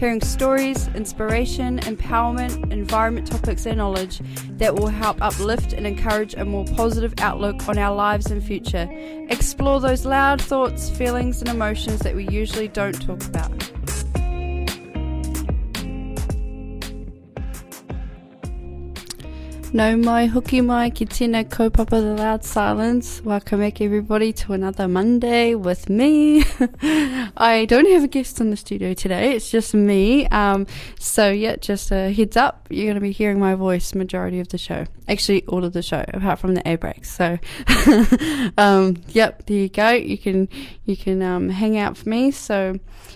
hearing stories, inspiration, empowerment, environment topics and knowledge that will help uplift and encourage a more positive outlook on our lives and future. Explore those loud thoughts, feelings and emotions that we usually don't talk about. Nau mai hoki mai ki tēnā kaupapa the loud silence. Welcome back everybody to another Monday with me. I don't have a guest in the studio today. It's just me. Um, so yeah, just a heads up. You're going to be hearing my voice majority of the show. Actually, all of the show, apart from the air breaks. So, um, yep, there you go. You can, you can, um, hang out for me. So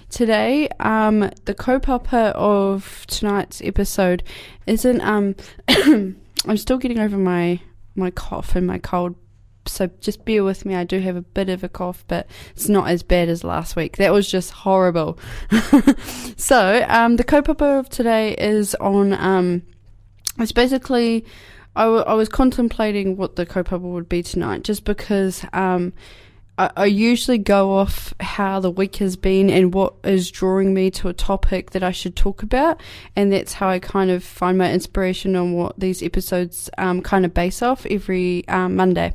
today, um, the kaupapa of tonight's episode isn't, um, I'm still getting over my my cough and my cold. So just bear with me. I do have a bit of a cough, but it's not as bad as last week. That was just horrible. so um, the kaupapa of today is on. Um, it's basically. I, w- I was contemplating what the kaupapa would be tonight, just because um, I, I usually go off how the week has been and what is drawing me to a topic that I should talk about, and that's how I kind of find my inspiration on what these episodes um, kind of base off every um, Monday.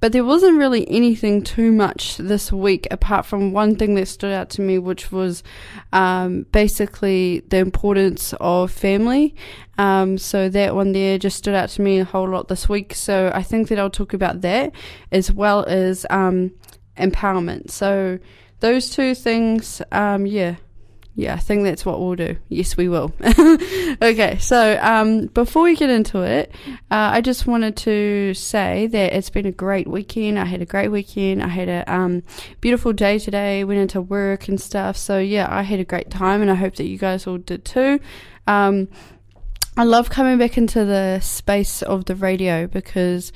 But there wasn't really anything too much this week apart from one thing that stood out to me, which was um, basically the importance of family. Um, so that one there just stood out to me a whole lot this week. So I think that I'll talk about that as well as um, empowerment. So those two things, um, yeah. Yeah, I think that's what we'll do. Yes, we will. okay, so um, before we get into it, uh, I just wanted to say that it's been a great weekend. I had a great weekend. I had a um, beautiful day today. Went into work and stuff. So yeah, I had a great time, and I hope that you guys all did too. Um, I love coming back into the space of the radio because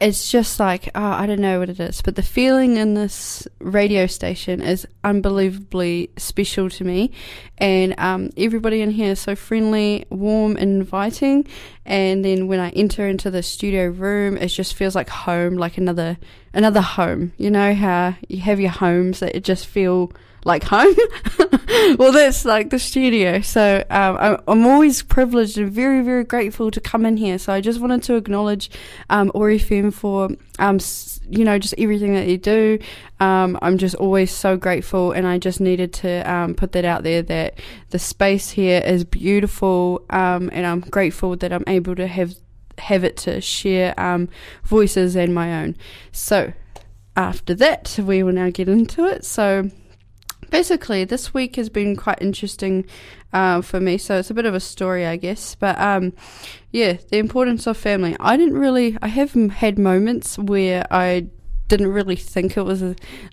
it's just like oh, I don't know what it is, but the feeling in this radio station is unbelievably special to me, and um, everybody in here is so friendly, warm, and inviting. And then when I enter into the studio room, it just feels like home, like another another home. You know how you have your homes that it just feel like home. well, that's like the studio. So um, I'm always privileged and very, very grateful to come in here. So I just wanted to acknowledge um, for, um, you know, just everything that you do. Um, I'm just always so grateful, and I just needed to um, put that out there that the space here is beautiful, um, and I'm grateful that I'm able to have have it to share um, voices and my own. So after that, we will now get into it. So basically, this week has been quite interesting uh, for me. So it's a bit of a story, I guess. But um, yeah, the importance of family. I didn't really. I have had moments where I didn't really think it was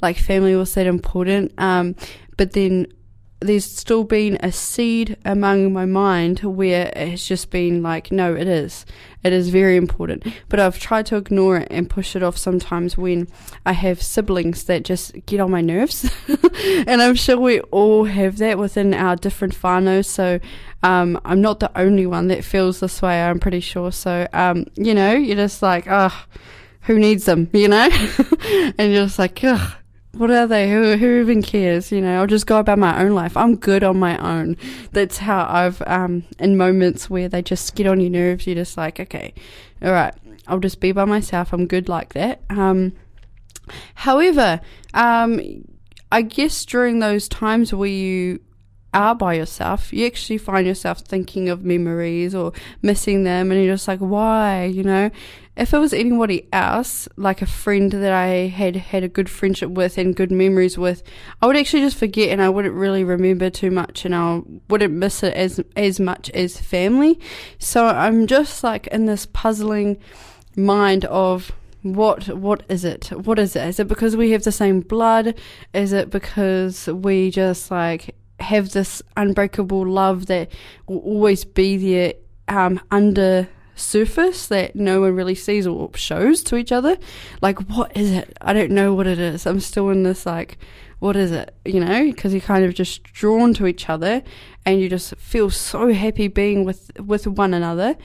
like family was that important. Um, but then there's still been a seed among my mind where it's just been like, no, it is. It is very important. But I've tried to ignore it and push it off sometimes when I have siblings that just get on my nerves. and I'm sure we all have that within our different whānau. So um, I'm not the only one that feels this way, I'm pretty sure. So, um, you know, you're just like, oh, who needs them, you know? and you're just like, ugh what are they? Who, who even cares? You know, I'll just go about my own life. I'm good on my own. That's how I've, um, in moments where they just get on your nerves, you're just like, okay, all right, I'll just be by myself. I'm good like that. Um, however, um, I guess during those times where you are by yourself, you actually find yourself thinking of memories or missing them, and you're just like, why? You know, if it was anybody else, like a friend that I had had a good friendship with and good memories with, I would actually just forget and I wouldn't really remember too much, and I wouldn't miss it as as much as family. So I'm just like in this puzzling mind of what what is it? What is it? Is it because we have the same blood? Is it because we just like have this unbreakable love that will always be there um, under surface that no one really sees or shows to each other. Like, what is it? I don't know what it is. I'm still in this, like, what is it? You know, because you're kind of just drawn to each other and you just feel so happy being with, with one another,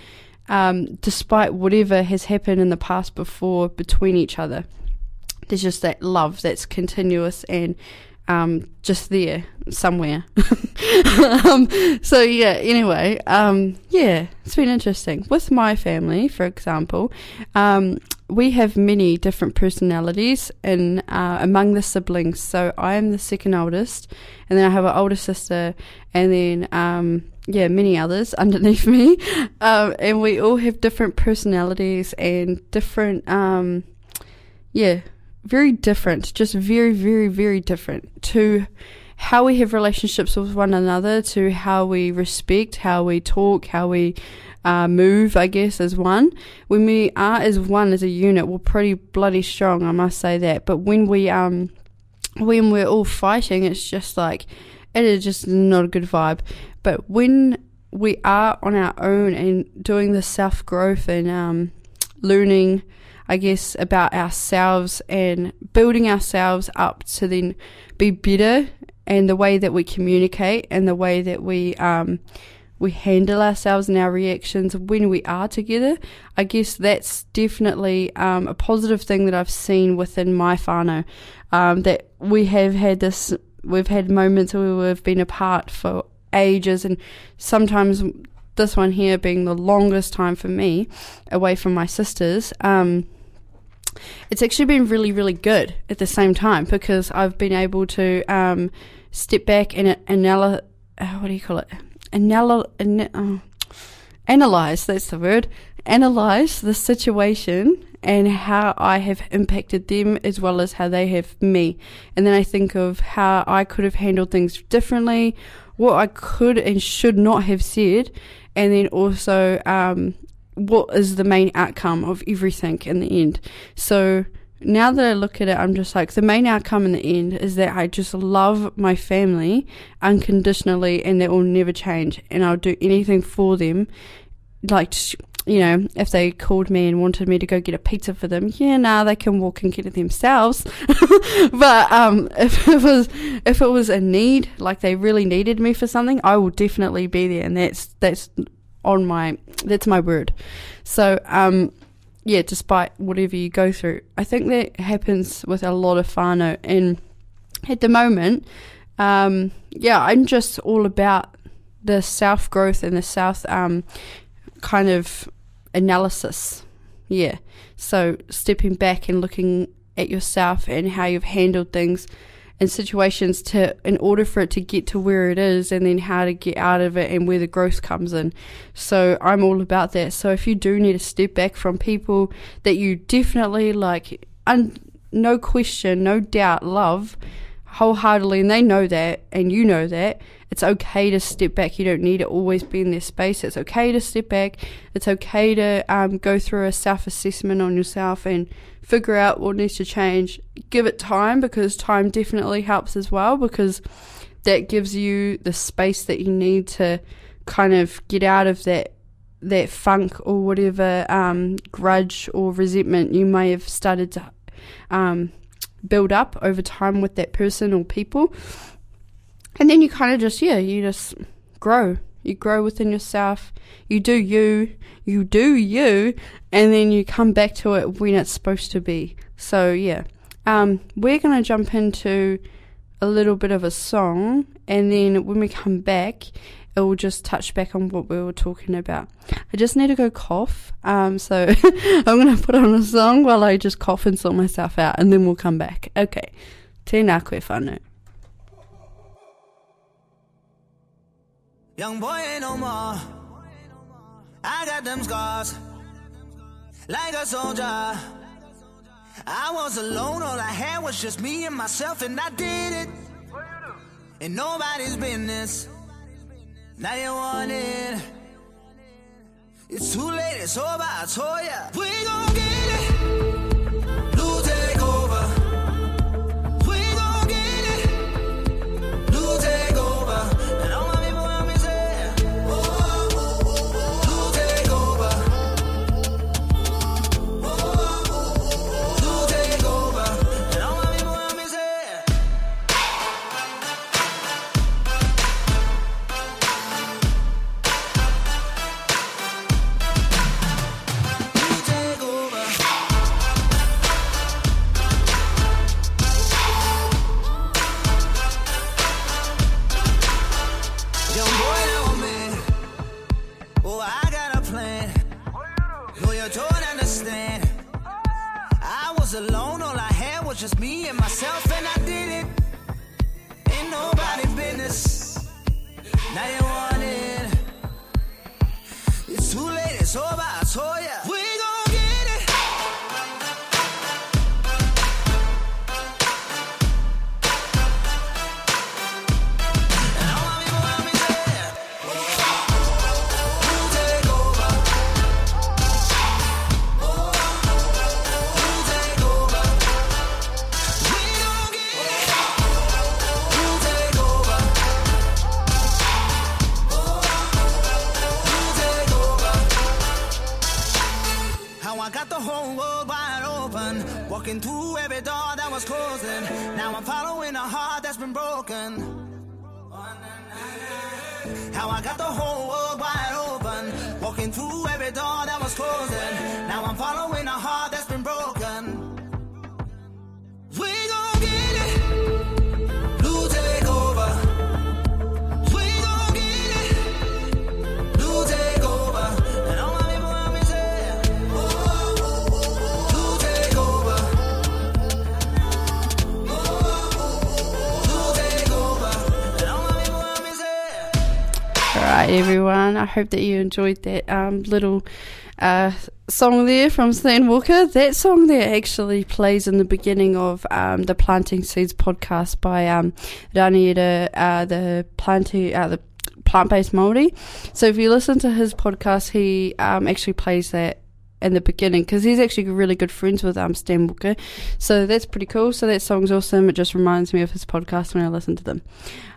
um, despite whatever has happened in the past before between each other. There's just that love that's continuous and um, just there somewhere. um, so yeah. Anyway, um, yeah, it's been interesting with my family. For example, um, we have many different personalities in uh, among the siblings. So I am the second oldest, and then I have an older sister, and then um, yeah, many others underneath me, um, and we all have different personalities and different yeah very different, just very, very, very different to how we have relationships with one another, to how we respect, how we talk, how we uh, move, I guess, as one. When we are as one, as a unit, we're pretty bloody strong, I must say that. But when we, um, when we're all fighting, it's just like, it is just not a good vibe. But when we are on our own and doing the self growth and um, learning, I guess, about ourselves and building ourselves up to then be better and the way that we communicate and the way that we um, we handle ourselves and our reactions when we are together. I guess that's definitely um, a positive thing that I've seen within my whānau. Um, that we have had this, we've had moments where we've been apart for ages, and sometimes this one here being the longest time for me away from my sisters. Um, it's actually been really, really good at the same time because I've been able to um, step back and anal- uh, what do you call it? An- uh, analyze, that's the word, analyze the situation and how I have impacted them as well as how they have me. And then I think of how I could have handled things differently, what I could and should not have said, and then also um, what is the main outcome of everything in the end. So now that I look at it, I'm just like, the main outcome in the end is that I just love my family unconditionally and that will never change. And I'll do anything for them. Like, you know, if they called me and wanted me to go get a pizza for them, yeah, nah, they can walk and get it themselves. but um, if it was if it was a need, like they really needed me for something, I will definitely be there, and that's that's on my that's my word. So um, yeah, despite whatever you go through, I think that happens with a lot of whānau. And at the moment, um, yeah, I'm just all about the self growth and the self um, kind of analysis. Yeah. So stepping back and looking at yourself and how you've handled things and situations to in order for it to get to where it is and then how to get out of it and where the growth comes in. So I'm all about that. So if you do need to step back from people that you definitely like un, no question, no doubt love wholeheartedly and they know that and you know that. It's okay to step back. You don't need to always be in their space. It's okay to step back. It's okay to um, go through a self-assessment on yourself and figure out what needs to change. Give it time because time definitely helps as well because that gives you the space that you need to kind of get out of that that funk or whatever um, grudge or resentment you may have started to um, build up over time with that person or people. And then you kind of just, yeah, you just grow. You grow within yourself. You do you. You do you. And then you come back to it when it's supposed to be. So, yeah. Um, we're going to jump into a little bit of a song. And then when we come back, it will just touch back on what we were talking about. I just need to go cough, um, so I'm going to put on a song while I just cough and sort myself out, and then we'll come back. Okay, tēnā koe whānau. Young boy ain't no more. I got them scars, like a soldier. I was alone, all I had was just me and myself, and I did it. And nobody's business. Now you want it. It's too late, it's over, I told ya. We gon' get it. I hope that you enjoyed that um, little uh, song there from Stan Walker. That song there actually plays in the beginning of um, the Planting Seeds podcast by um, uh, the planting, uh, the plant-based Maori. So if you listen to his podcast, he um, actually plays that in the beginning because he's actually really good friends with um, Stan Walker. So that's pretty cool. So that song's awesome. It just reminds me of his podcast when I listen to them.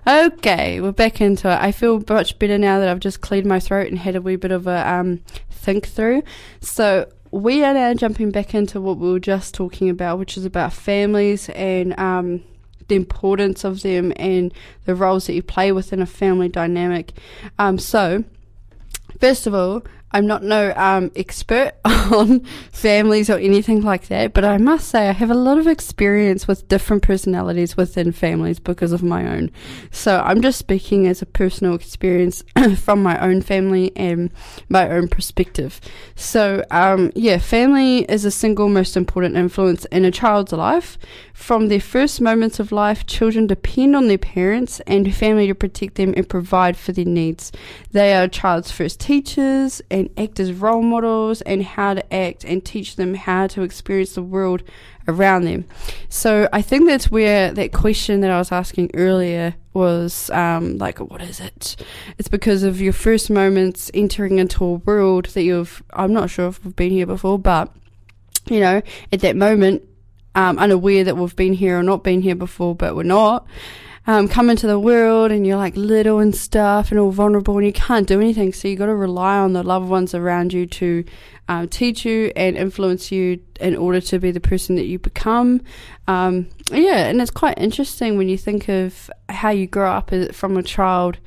Okay, we're back into it. I feel much better now that I've just cleared my throat and had a wee bit of a um, think through. So we are now jumping back into what we were just talking about, which is about families and um, the importance of them and the roles that you play within a family dynamic. Um, so, first of all, I'm not no um, expert on families or anything like that, but I must say I have a lot of experience with different personalities within families because of my own. So I'm just speaking as a personal experience from my own family and my own perspective. So um, yeah, family is a single most important influence in a child's life. From their first moments of life, children depend on their parents and family to protect them and provide for their needs. They are a child's first teachers and act as role models and how to act and teach them how to experience the world around them. So I think that's where that question that I was asking earlier was um, like, what is it? It's because of your first moments entering into a world that you've, I'm not sure if we've been here before, but you know, at that moment, um, unaware that we've been here or not been here before, but we're not. Um, come into the world and you're like little and stuff and all vulnerable and you can't do anything. So you got to rely on the loved ones around you to um, teach you and influence you in order to be the person that you become. Um, yeah, and it's quite interesting when you think of how you grow up from a child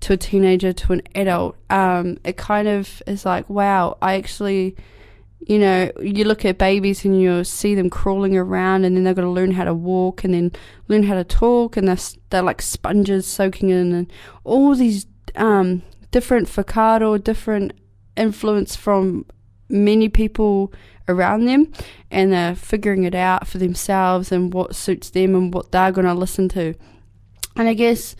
to a teenager to an adult. Um, it kind of is like, wow, I actually you know, you look at babies and you see them crawling around, and then they've got to learn how to walk, and then learn how to talk, and they're they're like sponges soaking in, and all these um, different facado, different influence from many people around them, and they're figuring it out for themselves and what suits them and what they're going to listen to. And I guess,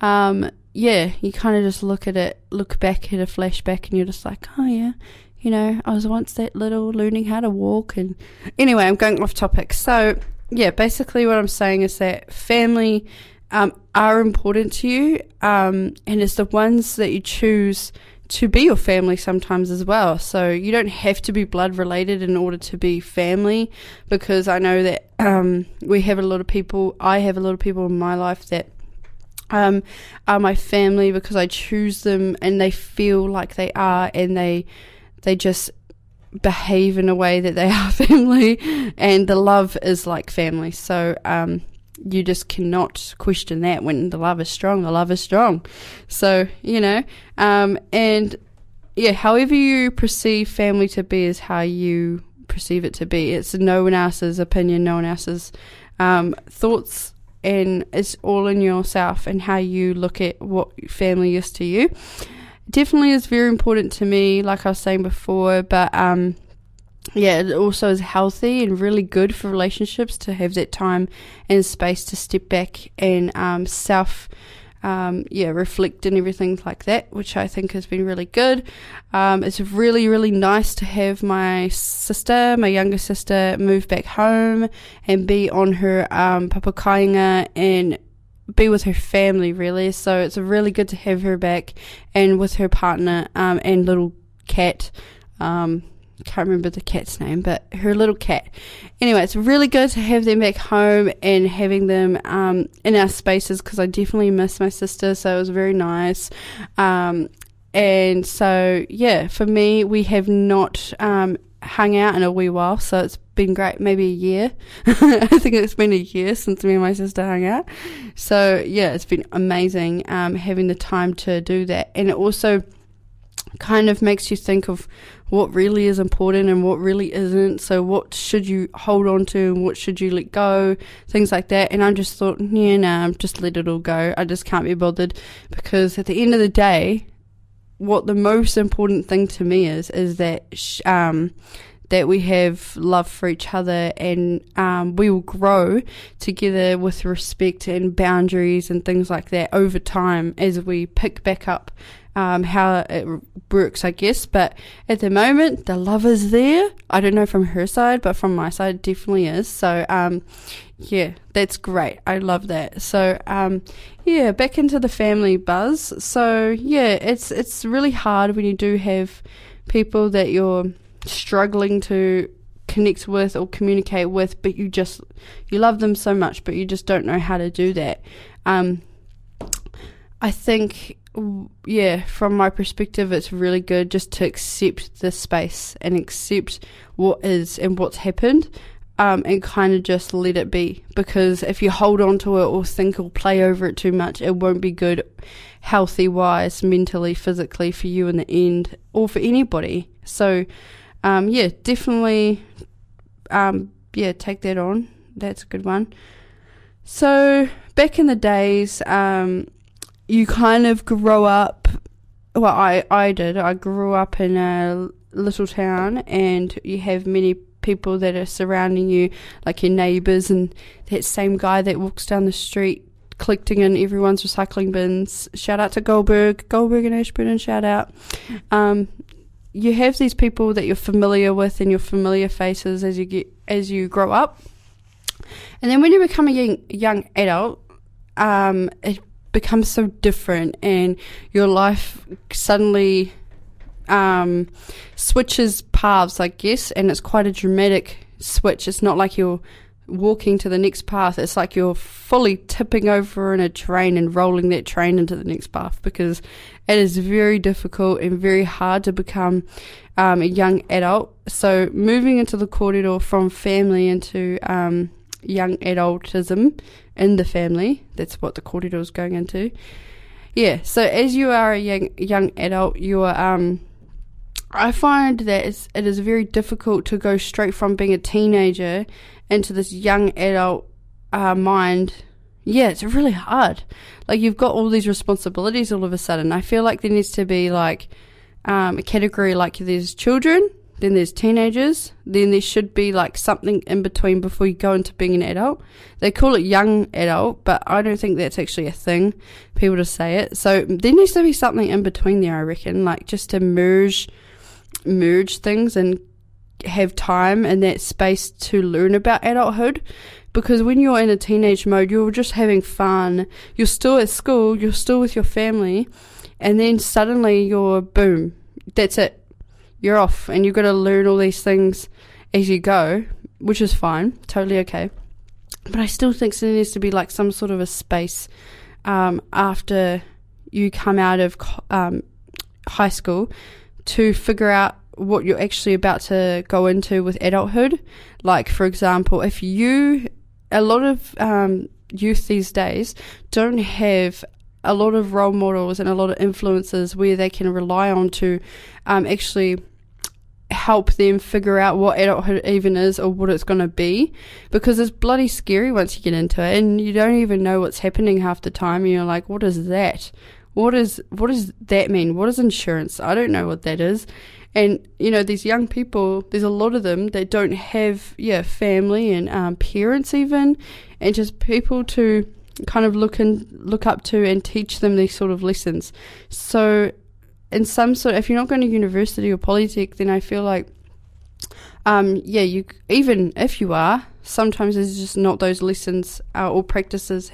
um, yeah, you kind of just look at it, look back at a flashback, and you're just like, oh yeah, you know, I was once that little learning how to walk. And anyway, I'm going off topic. So, yeah, basically what I'm saying is that family um, are important to you, um, and it's the ones that you choose to be your family sometimes as well. So you don't have to be blood related in order to be family, because I know that um, we have a lot of people. I have a lot of people in my life that um, are my family because I choose them and they feel like they are and they they just behave in a way that they are family and the love is like family. So um, you just cannot question that when the love is strong, the love is strong. So, you know, um, and yeah, however you perceive family to be is how you perceive it to be. It's no one else's opinion, no one else's um, thoughts and it's all in yourself and how you look at what family is to you. Definitely is very important to me, like I was saying before, but um, yeah, it also is healthy and really good for relationships to have that time and space to step back and um, self um, yeah, reflect and everything like that, which I think has been really good. Um, it's really, really nice to have my sister, my younger sister, move back home and be on her um, papakainga and be with her family, really. So it's really good to have her back and with her partner um, and little cat. Um, can't remember the cat's name, but her little cat. Anyway, it's really good to have them back home and having them um, in our spaces because I definitely miss my sister, so it was very nice. Um, and so, yeah, for me, we have not um, hung out in a wee while, so it's been great. Maybe a year. I think it's been a year since me and my sister hung out. So, yeah, it's been amazing um, having the time to do that. And it also kind of makes you think of what really is important and what really isn't. So, what should you hold on to and what should you let go? Things like that. And I just thought, yeah, nah, just let it all go. I just can't be bothered because at the end of the day, what the most important thing to me is, is that, um, that we have love for each other and um, we will grow together with respect and boundaries and things like that over time as we pick back up um, how it works, I guess. But at the moment, the love is there. I don't know from her side, but from my side, definitely is. So, um, yeah, that's great. I love that. So, um, yeah, back into the family buzz. So, yeah, it's it's really hard when you do have people that you're struggling to connect with or communicate with, but you just you love them so much, but you just don't know how to do that. Um, I think yeah, from my perspective, it's really good just to accept the space and accept what is and what's happened. Um, and kind of just let it be because if you hold on to it or think or play over it too much, it won't be good, healthy wise, mentally, physically for you in the end or for anybody. So, um, yeah, definitely, um, yeah, take that on. That's a good one. So, back in the days, um, you kind of grow up. Well, I, I did. I grew up in a little town, and you have many people that are surrounding you, like your neighbours, and that same guy that walks down the street collecting in everyone's recycling bins. Shout out to Goldberg, Goldberg and Ashburton, shout out. Um, you have these people that you're familiar with and your familiar faces as you get as you grow up, and then when you become a young, young adult, um, it becomes so different and your life suddenly um, switches paths, I guess, and it's quite a dramatic switch. It's not like you're walking to the next path. It's like you're fully tipping over in a train and rolling that train into the next path because it is very difficult and very hard to become um, a young adult. So moving into the corridor from family into um, young adultism in the family. That's what the corridor is going into. Yeah. So as you are a young young adult, you are. Um, I find that it's, it is very difficult to go straight from being a teenager into this young adult uh, mind. Yeah, it's really hard. Like you've got all these responsibilities all of a sudden. I feel like there needs to be like um, a category like there's children, then there's teenagers, then there should be like something in between before you go into being an adult. They call it young adult, but I don't think that's actually a thing. People just say it. So there needs to be something in between there, I reckon, like just to merge, merge things and have time and that space to learn about adulthood. Because when you're in a teenage mode, you're just having fun. You're still at school, you're still with your family, and then suddenly you're boom. That's it you're off and you've got to learn all these things as you go, which is fine, totally okay. But I still think there needs to be like some sort of a space um, after you come out of um, high school to figure out what you're actually about to go into with adulthood. Like, for example, if you, a lot of um, youth these days don't have a lot of role models and a lot of influences where they can rely on to um, actually help them figure out what adulthood even is or what it's going to be because it's bloody scary once you get into it and you don't even know what's happening half the time and you're like what is that what is what does that mean? What is insurance? I don't know what that is. And you know these young people there's a lot of them that don't have yeah family and um, parents even and just people to kind of look and look up to and teach them these sort of lessons. So in some sort if you're not going to university or polytech then i feel like um, yeah you even if you are sometimes there's just not those lessons uh, or practices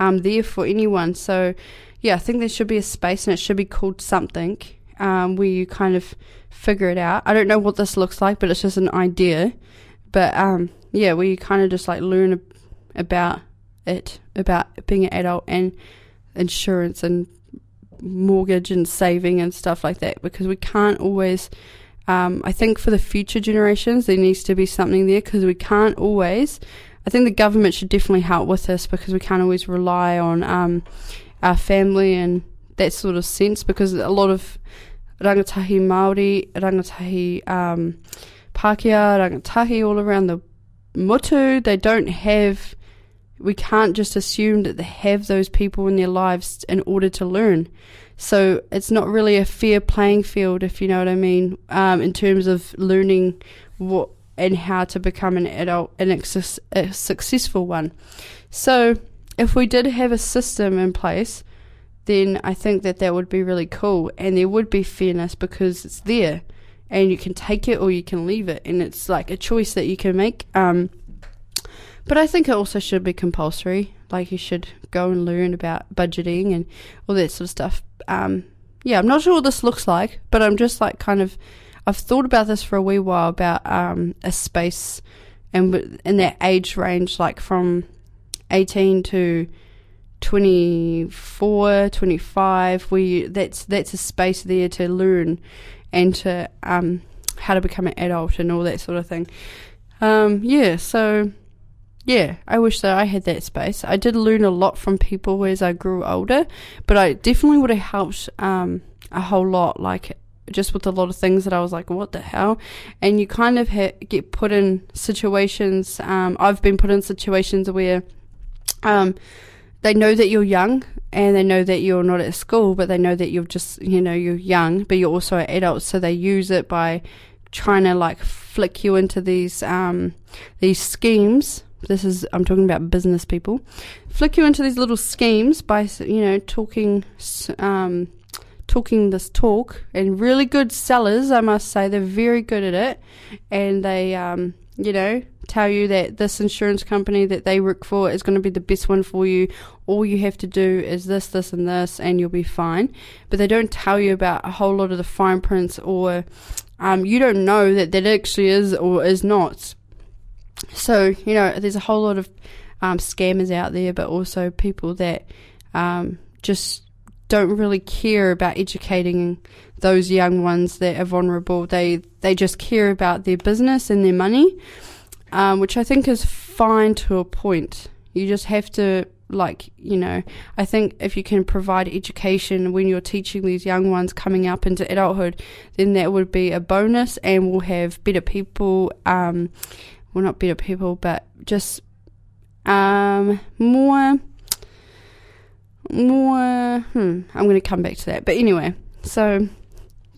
um, there for anyone. So yeah i think there should be a space and it should be called something um, where you kind of figure it out i don't know what this looks like but it's just an idea but um, yeah where you kind of just like learn about it about being an adult and insurance and mortgage and saving and stuff like that because we can't always. Um, I think for the future generations, there needs to be something there because we can't always. I think the government should definitely help with this because we can't always rely on um, our family and that sort of sense because a lot of rangatahi Māori, rangatahi um, Pākehā, rangatahi all around the motu, they don't have we can't just assume that they have those people in their lives in order to learn. So it's not really a fair playing field, if you know what I mean, um, in terms of learning what and how to become an adult and a successful one. So if we did have a system in place, then I think that that would be really cool, and there would be fairness because it's there, and you can take it or you can leave it, and it's like a choice that you can make. Um, but I think it also should be compulsory. Like you should go and learn about budgeting and all that sort of stuff. Um, yeah, I'm not sure what this looks like, but I'm just like kind of. I've thought about this for a wee while about um, a space and in that age range, like from 18 to 24, 25, where you, that's that's a space there to learn and to um, how to become an adult and all that sort of thing. Um, yeah, so yeah, I wish that I had that space. I did learn a lot from people as I grew older, but I definitely would have helped um, a whole lot, like just with a lot of things that I was like, what the hell? And you kind of ha- get put in situations. Um, I've been put in situations where um, they know that you're young and they know that you're not at school, but they know that you're just, you know, you're young, but you're also an adult. So they use it by trying to like flick you into these um, these schemes. This is I'm talking about business people, flick you into these little schemes by you know talking, um, talking this talk, and really good sellers, I must say, they're very good at it, and they um, you know tell you that this insurance company that they work for is going to be the best one for you. All you have to do is this, this, and this, and you'll be fine. But they don't tell you about a whole lot of the fine prints, or um, you don't know that that actually is or is not so, you know, there's a whole lot of um, scammers out there, but also people that um, just don't really care about educating those young ones that are vulnerable. They they just care about their business and their money, um, which I think is fine to a point. You just have to like you know i think if you can provide education when you're teaching these young ones coming up into adulthood then that would be a bonus and we'll have better people um, well, not better people, but just um, more, more. Hmm, I'm going to come back to that. But anyway, so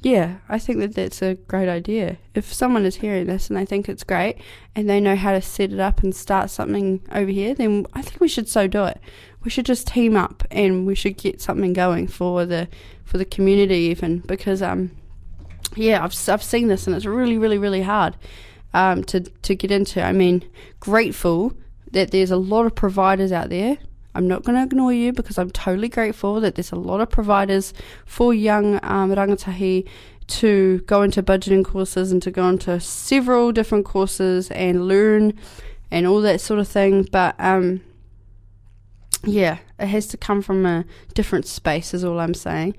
yeah, I think that that's a great idea. If someone is hearing this and they think it's great and they know how to set it up and start something over here, then I think we should so do it. We should just team up and we should get something going for the for the community even because um yeah, I've I've seen this and it's really really really hard um, to to get into. I mean, grateful that there's a lot of providers out there. I'm not going to ignore you because I'm totally grateful that there's a lot of providers for young um, rangatahi to go into budgeting courses and to go into several different courses and learn and all that sort of thing. But um, yeah, it has to come from a different space, is all I'm saying.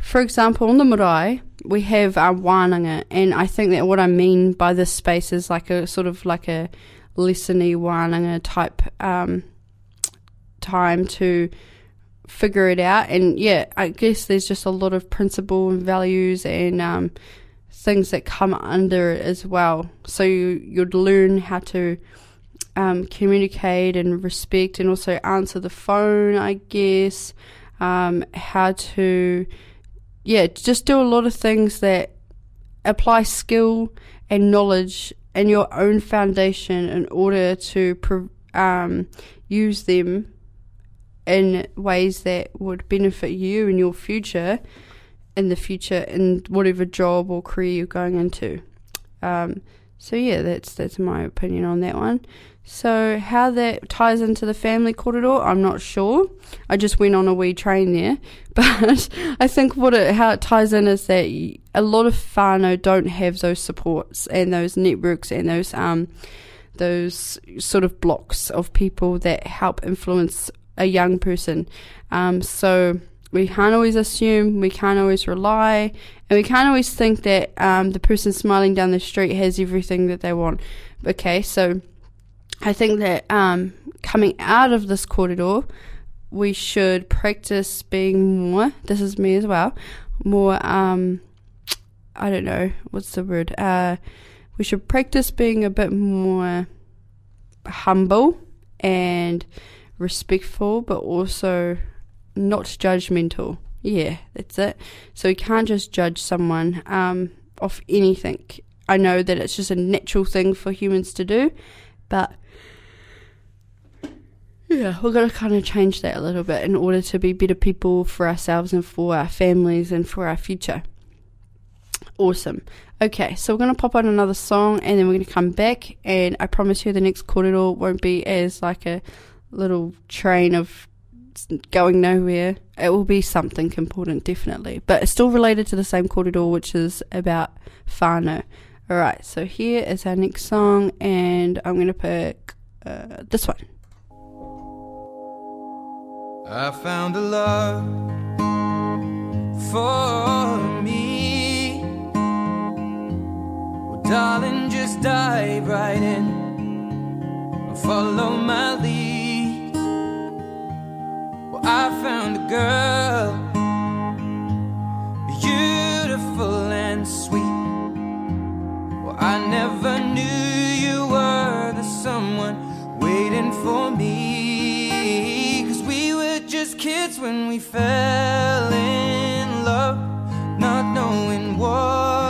For example, on the marae, we have our wānanga, and I think that what I mean by this space is like a sort of like a lessony wānanga type um, time to figure it out. And yeah, I guess there's just a lot of principle and values and um, things that come under it as well. So you, you'd learn how to um, communicate and respect and also answer the phone, I guess. Um, how to, yeah, just do a lot of things that apply skill and knowledge and your own foundation in order to um, use them in ways that would benefit you in your future, in the future, in whatever job or career you're going into. Um, so yeah, that's that's my opinion on that one. So how that ties into the family corridor, I'm not sure. I just went on a wee train there, but I think what it, how it ties in is that a lot of whānau don't have those supports and those networks and those um those sort of blocks of people that help influence a young person. Um, so we can't always assume, we can't always rely, and we can't always think that um, the person smiling down the street has everything that they want. Okay, so I think that um, coming out of this corridor, we should practice being more, this is me as well, more, um, I don't know, what's the word? Uh, we should practice being a bit more humble and respectful, but also not judgmental. Yeah, that's it. So we can't just judge someone um, off anything. I know that it's just a natural thing for humans to do, but yeah, we're going to kind of change that a little bit in order to be better people for ourselves and for our families and for our future. Awesome. Okay, so we're going to pop on another song and then we're going to come back. And I promise you the next korero won't be as like a little train of going nowhere. It will be something important, definitely. But it's still related to the same korero, which is about whānau. Alright, so here is our next song, and I'm going to pick uh, this one. I found a love for me. Well, darling, just dive right in. Follow my lead. Well, I found a girl, beautiful and sweet. Well, I never knew you were the someone waiting for me Cause we were just kids when we fell in love, not knowing what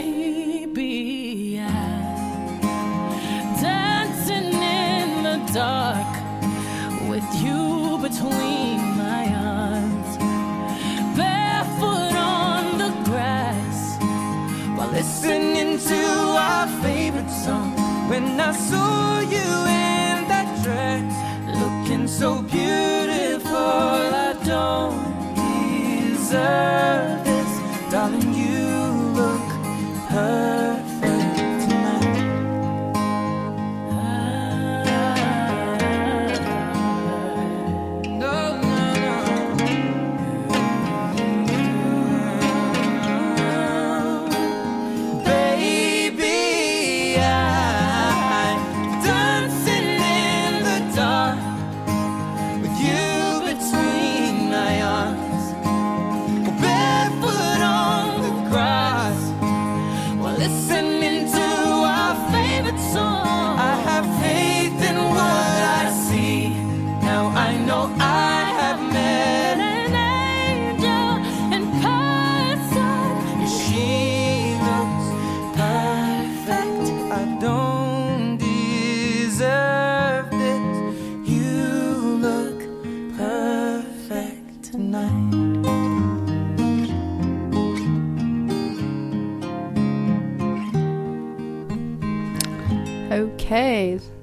baby. Dancing in the dark with you between my arms, barefoot on the grass while listening to our favorite song. When I saw you in that dress, looking so beautiful, I don't deserve.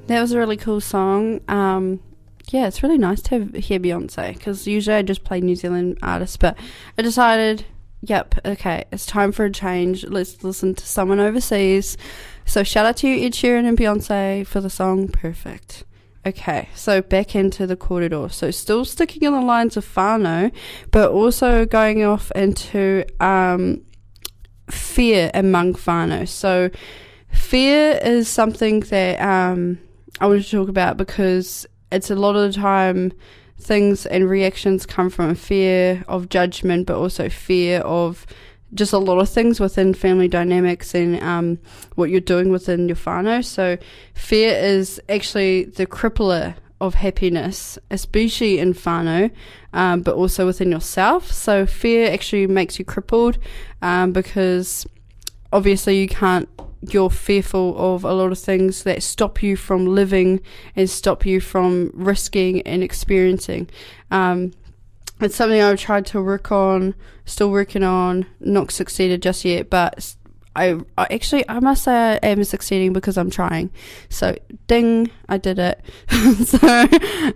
That was a really cool song. Um, yeah, it's really nice to have, hear Beyonce because usually I just play New Zealand artists, but I decided, yep, okay, it's time for a change. Let's listen to someone overseas. So shout out to you, Ed Sheeran and Beyonce, for the song Perfect. Okay, so back into the corridor. So still sticking in the lines of whānau, but also going off into um, fear among whānau. So fear is something that um, I want to talk about because it's a lot of the time things and reactions come from a fear of judgment, but also fear of just a lot of things within family dynamics and um, what you're doing within your whānau. So fear is actually the crippler of happiness, especially in whānau, um, but also within yourself. So fear actually makes you crippled um, because obviously you can't you're fearful of a lot of things that stop you from living and stop you from risking and experiencing. Um, it's something I've tried to work on, still working on, not succeeded just yet, but I, I actually I must say I am succeeding because I'm trying. So ding, I did it. so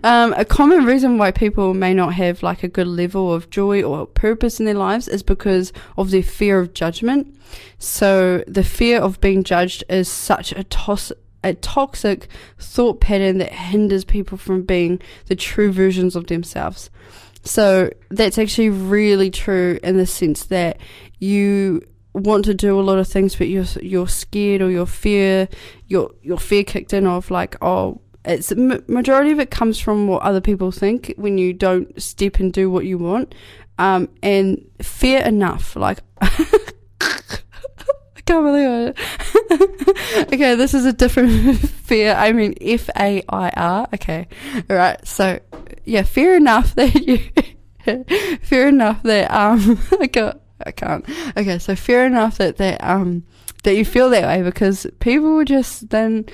um, a common reason why people may not have like a good level of joy or purpose in their lives is because of their fear of judgment. So the fear of being judged is such a toss a toxic thought pattern that hinders people from being the true versions of themselves. So that's actually really true in the sense that you want to do a lot of things, but you're you're scared or your fear, your your fear kicked in of like, oh, it's majority of it comes from what other people think when you don't step and do what you want, um, and fear enough, like. I can't believe it. okay, this is a different fear. I mean F A I R. Okay, all right. So yeah, fear enough that you fear enough that um I got I can't. Okay, so fear enough that that um that you feel that way because people just then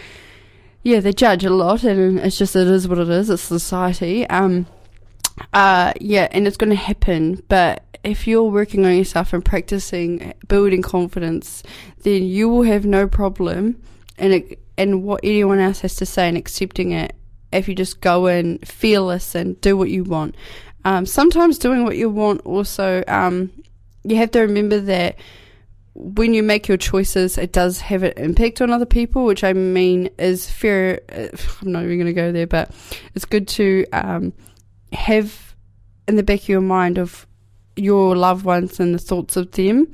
yeah they judge a lot and it's just it is what it is. It's society. Um. Uh. Yeah, and it's going to happen, but if you're working on yourself and practicing building confidence, then you will have no problem and and what anyone else has to say and accepting it if you just go in fearless and do what you want. Um, sometimes doing what you want also, um, you have to remember that when you make your choices, it does have an impact on other people, which I mean is fair. I'm not even going to go there, but it's good to um, have in the back of your mind of your loved ones and the thoughts of them,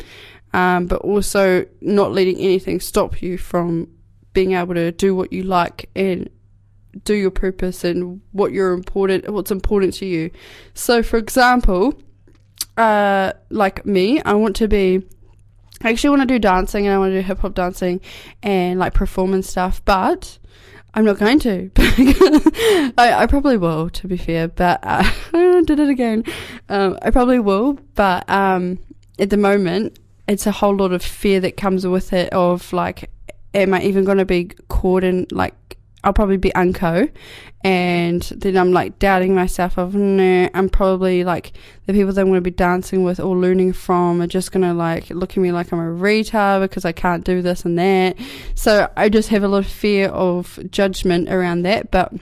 um, but also not letting anything stop you from being able to do what you like and do your purpose and what you're important, what's important to you. So, for example, uh, like me, I want to be. I actually want to do dancing and I want to do hip hop dancing and like performance stuff, but I'm not going to. I, I probably will, to be fair, but uh, I did it again. Um, I probably will, but um, at the moment, it's a whole lot of fear that comes with it of like, am I even going to be caught in like, I'll probably be unco, and then I'm like doubting myself of no, I'm probably like the people that I'm going to be dancing with or learning from are just going to like look at me like I'm a retard because I can't do this and that. So I just have a lot of fear of judgment around that, but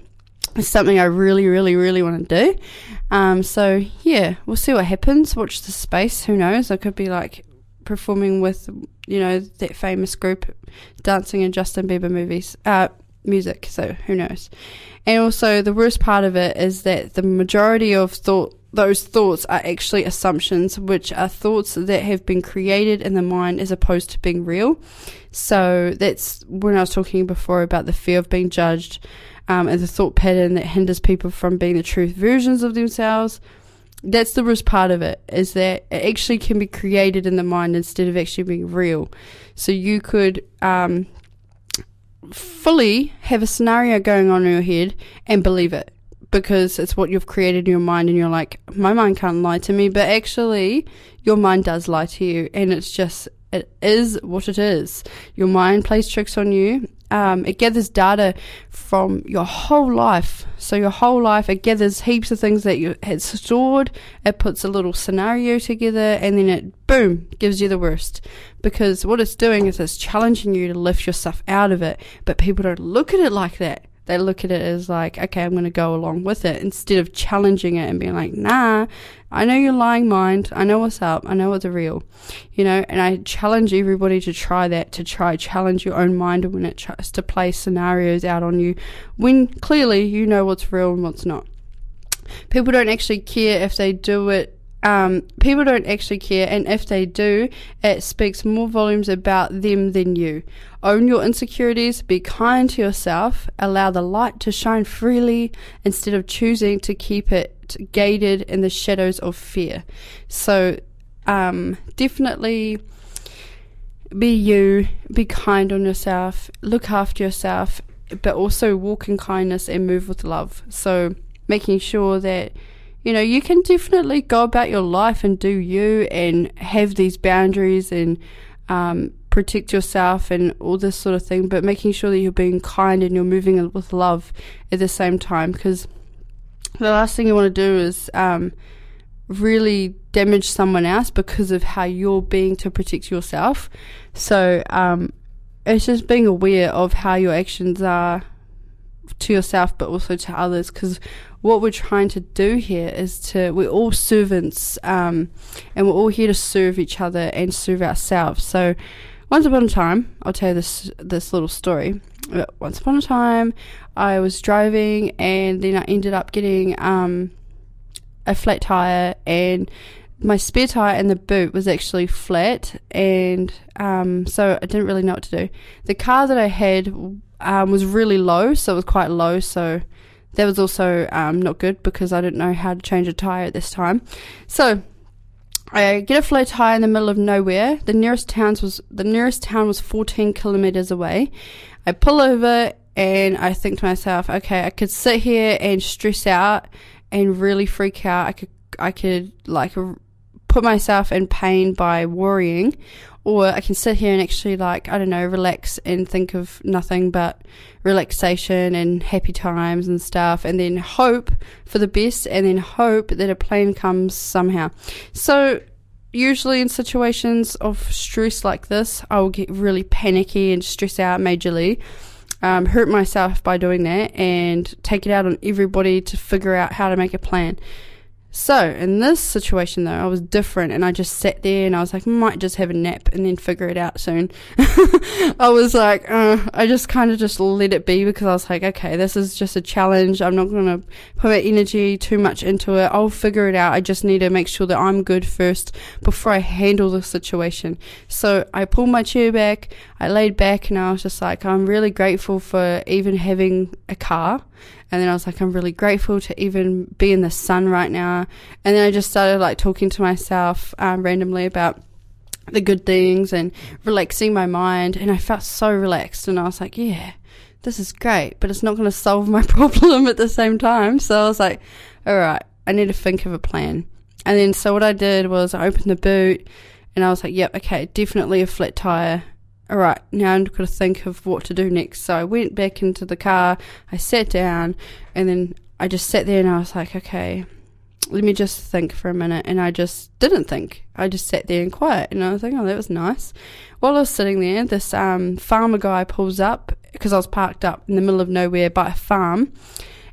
it's something I really, really, really want to do. Um, so yeah, we'll see what happens. Watch the space. Who knows? I could be like performing with, you know, that famous group dancing in Justin Bieber movies, uh, music. So who knows? And also, the worst part of it is that the majority of thought, those thoughts are actually assumptions, which are thoughts that have been created in the mind as opposed to being real. So that's when I was talking before about the fear of being judged um, and the thought pattern that hinders people from being the truth versions of themselves. That's the worst part of it, is that it actually can be created in the mind instead of actually being real. So you could um, fully have a scenario going on in your head and believe it. Because it's what you've created in your mind and you're like my mind can't lie to me but actually your mind does lie to you and it's just it is what it is. Your mind plays tricks on you um, it gathers data from your whole life. So your whole life it gathers heaps of things that you had stored. It puts a little scenario together and then it boom gives you the worst. Because what it's doing is it's challenging you to lift yourself out of it but people don't look at it like that they look at it as like, okay, I'm going to go along with it instead of challenging it and being like, nah, I know you're lying mind. I know what's up. I know what's real, you know, and I challenge everybody to try that, to try challenge your own mind when it tries to play scenarios out on you when clearly you know what's real and what's not. People don't actually care if they do it um, people don't actually care, and if they do, it speaks more volumes about them than you. Own your insecurities, be kind to yourself, allow the light to shine freely instead of choosing to keep it gated in the shadows of fear. So, um, definitely be you, be kind on yourself, look after yourself, but also walk in kindness and move with love. So, making sure that you know, you can definitely go about your life and do you and have these boundaries and um, protect yourself and all this sort of thing, but making sure that you're being kind and you're moving with love at the same time because the last thing you want to do is um, really damage someone else because of how you're being to protect yourself. So um, it's just being aware of how your actions are to yourself but also to others because what we're trying to do here is to we're all servants um, and we're all here to serve each other and serve ourselves. So once upon a time i'll tell you this this little story. But once upon a time i was driving and then i ended up getting um, a flat tire and my spare tire in the boot was actually flat and um, so i didn't really know what to do. The car that i had um, was really low so it was quite low so that was also um, not good because I didn't know how to change a tire at this time. So I get a flat tire in the middle of nowhere. The nearest towns was the nearest town was 14 kilometers away. I pull over and I think to myself, okay, I could sit here and stress out and really freak out. I could I could like put myself in pain by worrying, or I can sit here and actually like I don't know relax and think of nothing but relaxation and happy times and stuff, and then hope for the best, and then hope that a plane comes somehow. So usually in situations of stress like this, I will get really panicky and stress out majorly. Um, hurt myself by doing that and take it out on everybody to figure out how to make a plan. So, in this situation though, I was different and I just sat there and I was like, might just have a nap and then figure it out soon. I was like, uh, I just kind of just let it be because I was like, okay, this is just a challenge. I'm not going to put my energy too much into it. I'll figure it out. I just need to make sure that I'm good first before I handle the situation. So, I pulled my chair back, I laid back and I was just like, I'm really grateful for even having a car. And then I was like, I'm really grateful to even be in the sun right now. And then I just started like talking to myself um, randomly about the good things and relaxing my mind. And I felt so relaxed. And I was like, yeah, this is great, but it's not going to solve my problem at the same time. So I was like, all right, I need to think of a plan. And then so what I did was I opened the boot and I was like, yep, okay, definitely a flat tire all right, now I'm going to think of what to do next. So I went back into the car, I sat down, and then I just sat there and I was like, okay, let me just think for a minute. And I just didn't think. I just sat there and quiet. And I was like, oh, that was nice. While I was sitting there, this um, farmer guy pulls up because I was parked up in the middle of nowhere by a farm.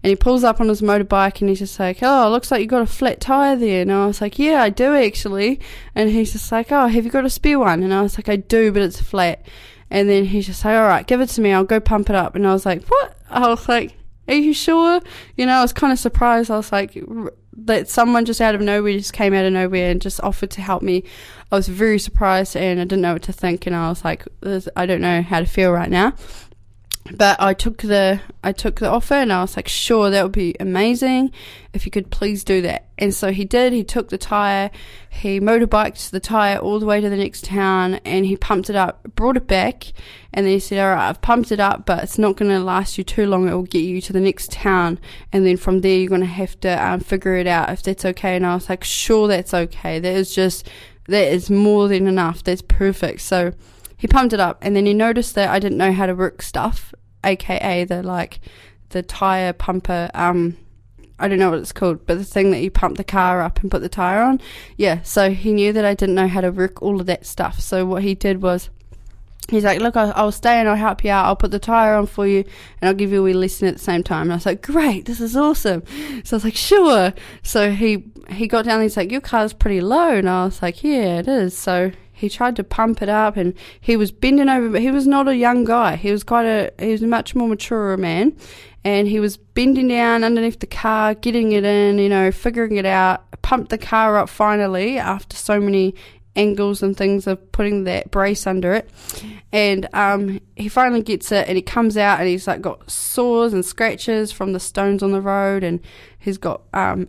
And he pulls up on his motorbike and he's just like, Oh, looks like you got a flat tire there. And I was like, Yeah, I do actually. And he's just like, Oh, have you got a spare one? And I was like, I do, but it's flat. And then he's just like, All right, give it to me. I'll go pump it up. And I was like, What? I was like, Are you sure? You know, I was kind of surprised. I was like, that someone just out of nowhere just came out of nowhere and just offered to help me. I was very surprised and I didn't know what to think. And I was like, I don't know how to feel right now but I took the I took the offer and I was like, sure, that would be amazing if you could please do that. And so he did. He took the tire, he motorbiked the tire all the way to the next town, and he pumped it up, brought it back, and then he said, all right, I've pumped it up, but it's not going to last you too long. It will get you to the next town, and then from there you're going to have to um, figure it out if that's okay. And I was like, sure, that's okay. That is just that is more than enough. That's perfect. So he pumped it up and then he noticed that I didn't know how to work stuff, aka the like the tire pumper um I don't know what it's called, but the thing that you pump the car up and put the tire on. Yeah, so he knew that I didn't know how to work all of that stuff. So what he did was he's like, Look, I'll, stay and I'll help you out. I'll put the tire on for you and I'll give you a wee lesson at the same time. And I was like, Great, this is awesome. So I was like, Sure. So he he got down and he's like, Your car's pretty low and I was like, Yeah, it is. So he tried to pump it up and he was bending over but he was not a young guy. He was quite a he was a much more mature man and he was bending down underneath the car, getting it in, you know, figuring it out, pumped the car up finally after so many angles and things of putting that brace under it. And um, he finally gets it and he comes out and he's like got sores and scratches from the stones on the road and he's got um,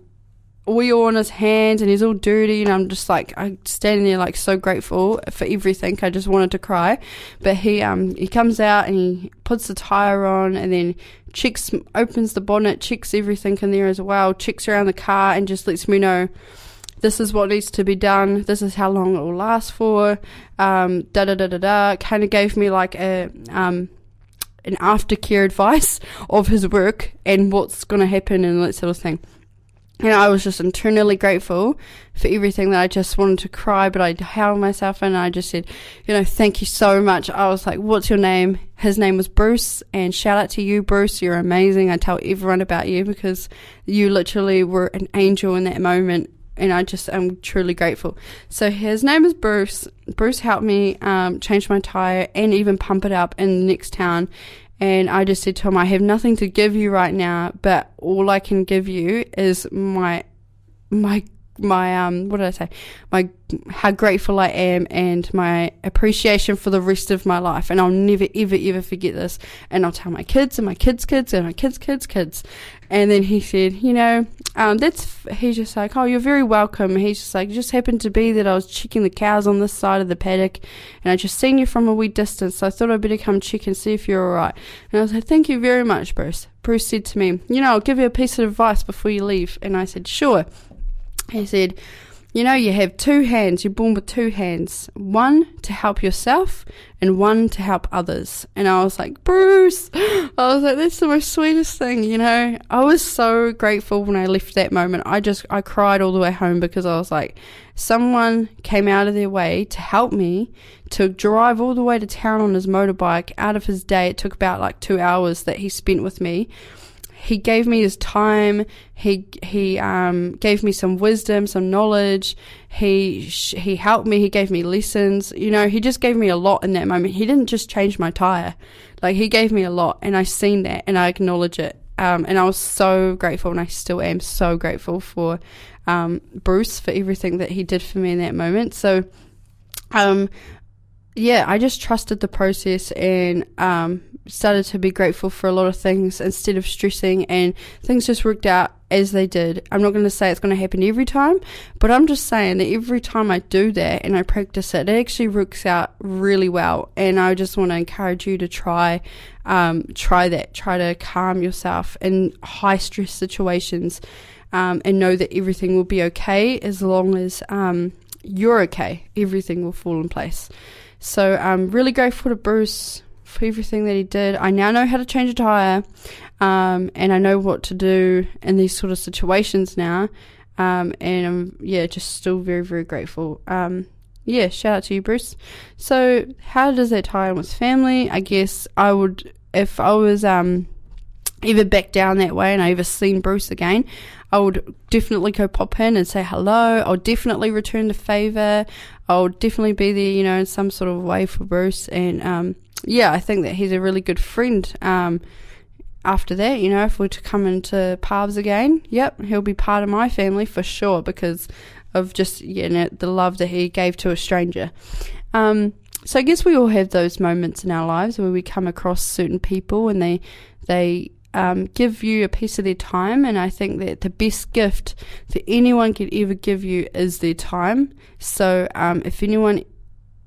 oil on his hands and he's all dirty and I'm just like I'm standing there like so grateful for everything. I just wanted to cry. But he um he comes out and he puts the tire on and then checks opens the bonnet, checks everything in there as well, checks around the car and just lets me know this is what needs to be done. This is how long it will last for. Um, da da da da da. Kind of gave me like a um, an aftercare advice of his work and what's going to happen and that sort of thing. And I was just internally grateful for everything that I just wanted to cry, but I held myself and I just said, you know, thank you so much. I was like, what's your name? His name was Bruce and shout out to you, Bruce. You're amazing. I tell everyone about you because you literally were an angel in that moment. And I just am truly grateful. So his name is Bruce. Bruce helped me um, change my tire and even pump it up in the next town. And I just said to him, I have nothing to give you right now, but all I can give you is my, my, my, um, what did I say? My, how grateful I am and my appreciation for the rest of my life. And I'll never, ever, ever forget this. And I'll tell my kids and my kids' kids and my kids' kids' kids. And then he said, you know, um, that's, he's just like, oh, you're very welcome. He's just like, it just happened to be that I was checking the cows on this side of the paddock and I just seen you from a wee distance. So I thought I'd better come check and see if you're alright. And I was like, thank you very much, Bruce. Bruce said to me, you know, I'll give you a piece of advice before you leave. And I said, sure. He said, you know, you have two hands, you're born with two hands one to help yourself and one to help others. And I was like, Bruce, I was like, that's the most sweetest thing, you know. I was so grateful when I left that moment. I just, I cried all the way home because I was like, someone came out of their way to help me to drive all the way to town on his motorbike out of his day. It took about like two hours that he spent with me he gave me his time. He he um, gave me some wisdom, some knowledge. He he helped me. He gave me lessons. You know, he just gave me a lot in that moment. He didn't just change my tire, like he gave me a lot, and I seen that, and I acknowledge it. Um, and I was so grateful, and I still am so grateful for um, Bruce for everything that he did for me in that moment. So, um, yeah, I just trusted the process and um, started to be grateful for a lot of things instead of stressing, and things just worked out as they did. I'm not going to say it's going to happen every time, but I'm just saying that every time I do that and I practice it, it actually works out really well. And I just want to encourage you to try, um, try that, try to calm yourself in high stress situations, um, and know that everything will be okay as long as um, you're okay. Everything will fall in place. So I'm really grateful to Bruce everything that he did. I now know how to change a tire, um, and I know what to do in these sort of situations now. Um, and I'm yeah, just still very very grateful. Um, yeah, shout out to you, Bruce. So how does that tie in with family? I guess I would if I was um ever back down that way and I ever seen Bruce again, I would definitely go pop in and say hello. I'll definitely return the favor. I'll definitely be there, you know, in some sort of way for Bruce. And um, yeah, I think that he's a really good friend. Um, after that, you know, if we're to come into paths again, yep, he'll be part of my family for sure because of just you know the love that he gave to a stranger. Um, so I guess we all have those moments in our lives where we come across certain people and they they um, give you a piece of their time, and I think that the best gift that anyone could ever give you is their time. So um, if anyone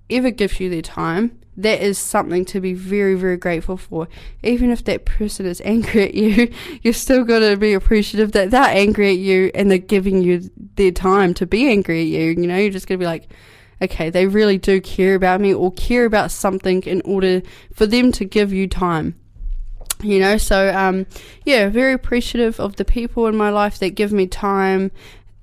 ever gives you their time, that is something to be very, very grateful for. Even if that person is angry at you, you're still got to be appreciative that they're angry at you and they're giving you their time to be angry at you. You know, you're just going to be like, okay, they really do care about me or care about something in order for them to give you time. You know, so um, yeah, very appreciative of the people in my life that give me time,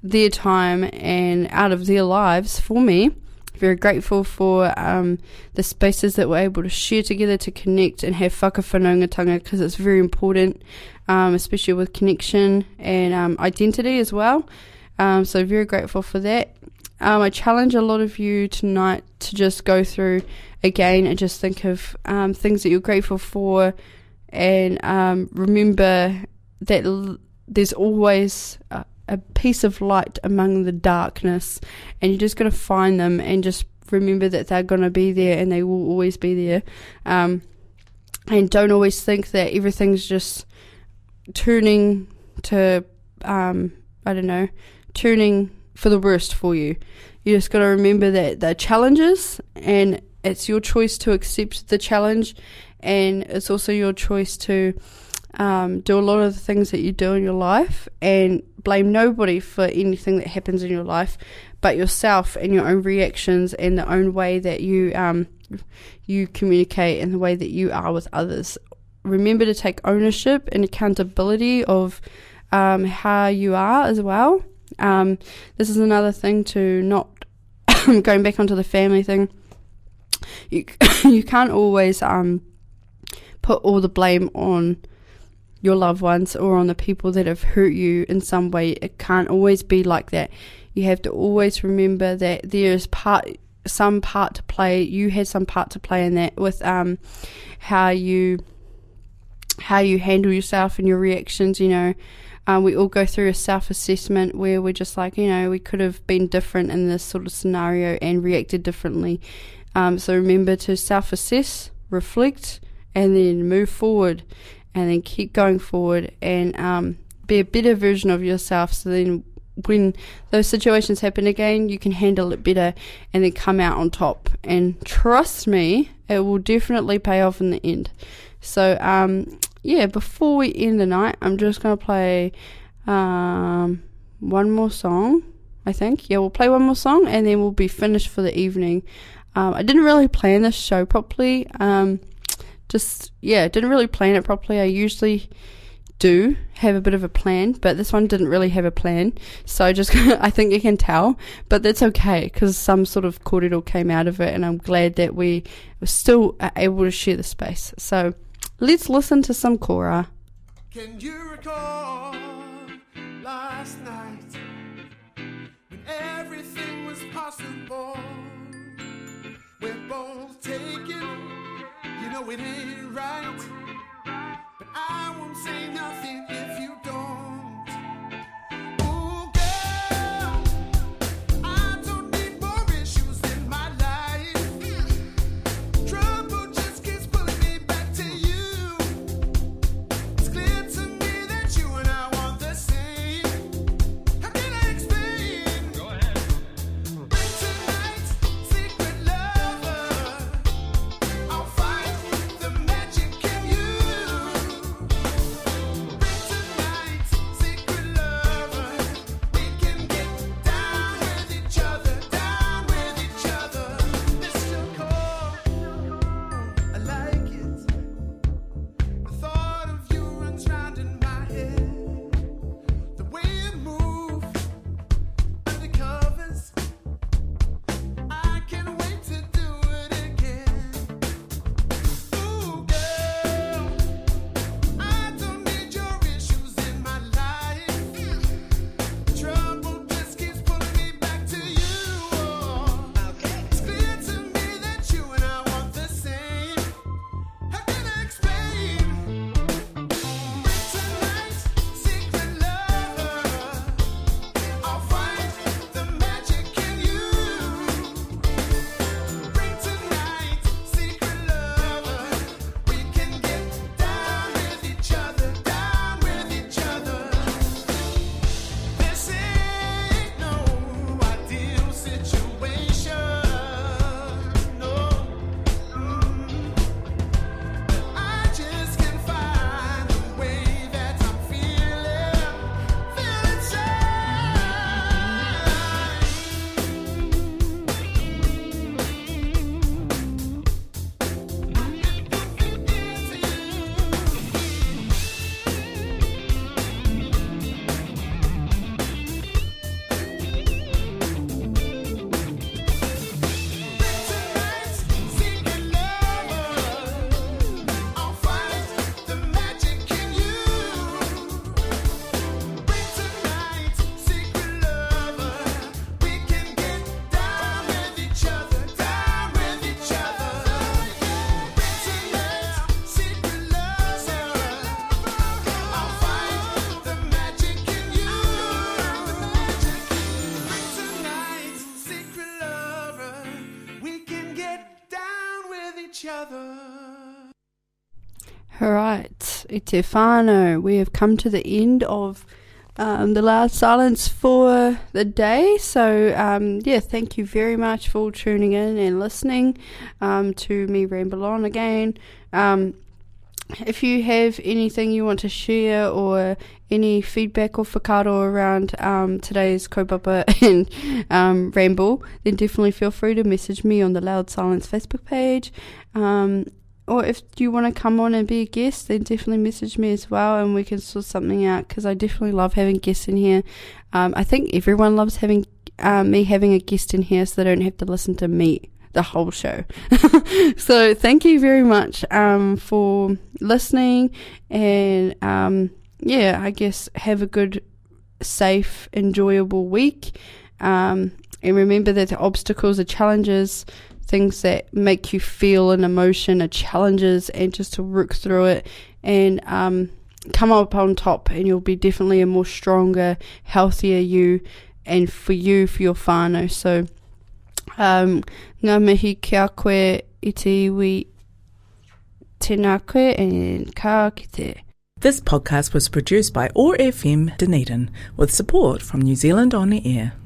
their time, and out of their lives for me very grateful for um, the spaces that we're able to share together to connect and have whakawhanaungatanga because it's very important, um, especially with connection and um, identity as well. Um, so very grateful for that. Um, I challenge a lot of you tonight to just go through again and just think of um, things that you're grateful for and remember that l- there's always a, a piece of light among the darkness, and you're just going to find them and just remember that they're going to be there and they will always be there. Um, and don't always think that everything's just turning to, um, I don't know, turning for the worst for you. You just got to remember that they're challenges and it's your choice to accept the challenge, and it's also your choice to um, do a lot of the things that you do in your life and blame nobody for anything that happens in your life but yourself and your own reactions and the own way that you um, you communicate and the way that you are with others. Remember to take ownership and accountability of um, how you are as well. Um, this is another thing to not going back onto the family thing. You you can't always um, put all the blame on your loved ones or on the people that have hurt you in some way. It can't always be like that. You have to always remember that there is part some part to play. You had some part to play in that with um how you how you handle yourself and your reactions. You know, um, we all go through a self assessment where we're just like, you know, we could have been different in this sort of scenario and reacted differently. Um, so remember to self assess, reflect, and then move forward and then keep going forward and um, be a better version of yourself. So then, when those situations happen again, you can handle it better and then come out on top. And trust me, it will definitely pay off in the end. So, um, yeah, before we end the night, I'm just going to play um, one more song. I think. Yeah, we'll play one more song and then we'll be finished for the evening. Um, I didn't really plan this show properly. Um, just yeah, didn't really plan it properly. I usually do have a bit of a plan, but this one didn't really have a plan. So just I think you can tell, but that's okay because some sort of cordial came out of it, and I'm glad that we were still able to share the space. So let's listen to some Kora. Can you recall last night know it ain't right. But I won't say nothing if you Te whānau. We have come to the end of um, the loud silence for the day. So, um, yeah, thank you very much for tuning in and listening um, to me ramble on again. Um, if you have anything you want to share or any feedback or whakaaro around um, today's kaupapa and um, ramble, then definitely feel free to message me on the Loud Silence Facebook page. Or if you want to come on and be a guest, then definitely message me as well, and we can sort something out. Because I definitely love having guests in here. Um, I think everyone loves having uh, me having a guest in here, so they don't have to listen to me the whole show. so thank you very much um, for listening, and um, yeah, I guess have a good, safe, enjoyable week. Um, and remember that the obstacles are challenges things that make you feel an emotion are challenges and just to work through it and um, come up on top and you'll be definitely a more stronger, healthier you and for you, for your whānau. So, um, ngā mihi kia koe i te iwi tēnā koe and kite. This podcast was produced by OAR FM Dunedin with support from New Zealand On the Air.